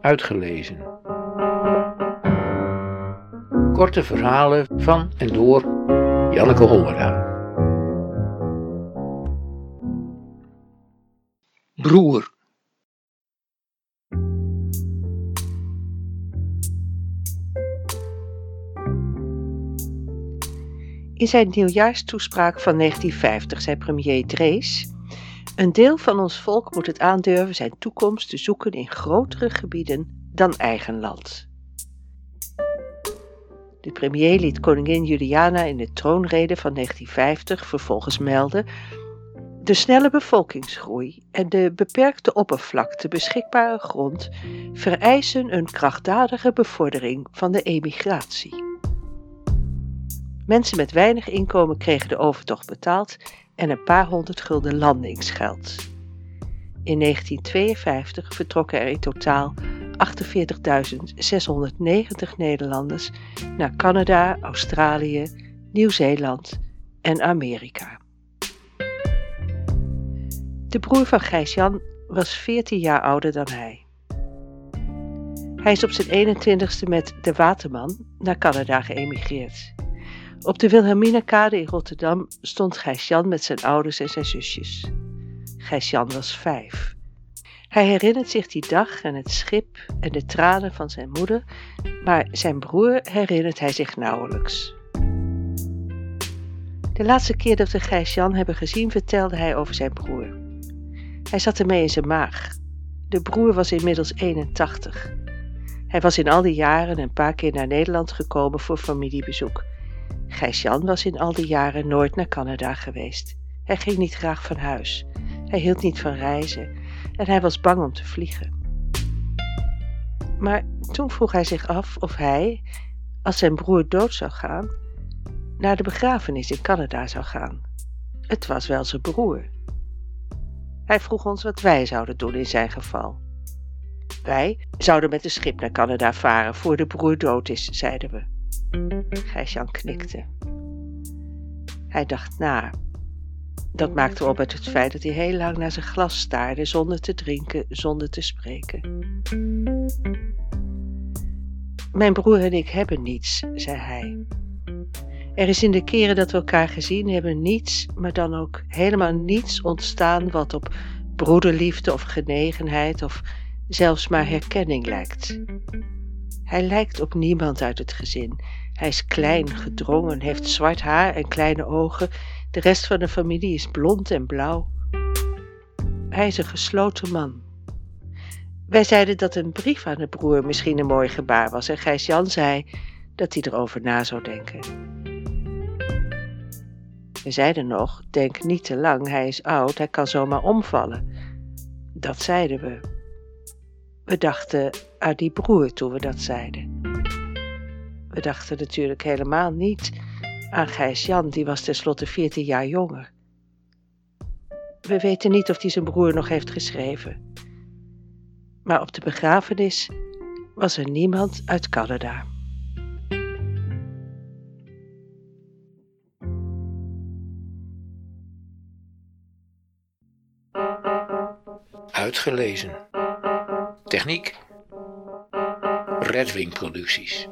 Uitgelezen. Korte verhalen van en door Janneke Hollera. Broer. In zijn nieuwjaarstoespraak van 1950 zei premier Drees: Een deel van ons volk moet het aandurven zijn toekomst te zoeken in grotere gebieden dan eigen land. De premier liet koningin Juliana in de troonrede van 1950 vervolgens melden de snelle bevolkingsgroei en de beperkte oppervlakte beschikbare grond vereisen een krachtdadige bevordering van de emigratie. Mensen met weinig inkomen kregen de overtocht betaald en een paar honderd gulden landingsgeld. In 1952 vertrokken er in totaal 48.690 Nederlanders naar Canada, Australië, Nieuw-Zeeland en Amerika. De broer van Gijs-Jan was 14 jaar ouder dan hij. Hij is op zijn 21ste met de Waterman naar Canada geëmigreerd. Op de Wilhelminakade in Rotterdam stond Gijs-Jan met zijn ouders en zijn zusjes. Gijs-Jan was vijf. Hij herinnert zich die dag en het schip en de tranen van zijn moeder, maar zijn broer herinnert hij zich nauwelijks. De laatste keer dat we Gijs-Jan hebben gezien vertelde hij over zijn broer. Hij zat ermee in zijn maag. De broer was inmiddels 81. Hij was in al die jaren een paar keer naar Nederland gekomen voor familiebezoek. Gijs-Jan was in al die jaren nooit naar Canada geweest. Hij ging niet graag van huis. Hij hield niet van reizen en hij was bang om te vliegen. Maar toen vroeg hij zich af of hij, als zijn broer dood zou gaan, naar de begrafenis in Canada zou gaan. Het was wel zijn broer. Hij vroeg ons wat wij zouden doen in zijn geval. Wij zouden met een schip naar Canada varen voor de broer dood is, zeiden we. Gijsjan knikte. Hij dacht na. Dat maakte op uit het feit dat hij heel lang naar zijn glas staarde, zonder te drinken, zonder te spreken. Mijn broer en ik hebben niets, zei hij. Er is in de keren dat we elkaar gezien hebben niets, maar dan ook helemaal niets ontstaan wat op broederliefde of genegenheid of zelfs maar herkenning lijkt. Hij lijkt op niemand uit het gezin. Hij is klein, gedrongen, heeft zwart haar en kleine ogen. De rest van de familie is blond en blauw. Hij is een gesloten man. Wij zeiden dat een brief aan de broer misschien een mooi gebaar was en Gijs Jan zei dat hij erover na zou denken. We zeiden nog, denk niet te lang, hij is oud, hij kan zomaar omvallen. Dat zeiden we. We dachten aan die broer toen we dat zeiden. We dachten natuurlijk helemaal niet aan Gijs Jan, die was tenslotte 14 jaar jonger. We weten niet of hij zijn broer nog heeft geschreven. Maar op de begrafenis was er niemand uit Canada. Uitgelezen. Techniek. Redwing Producties.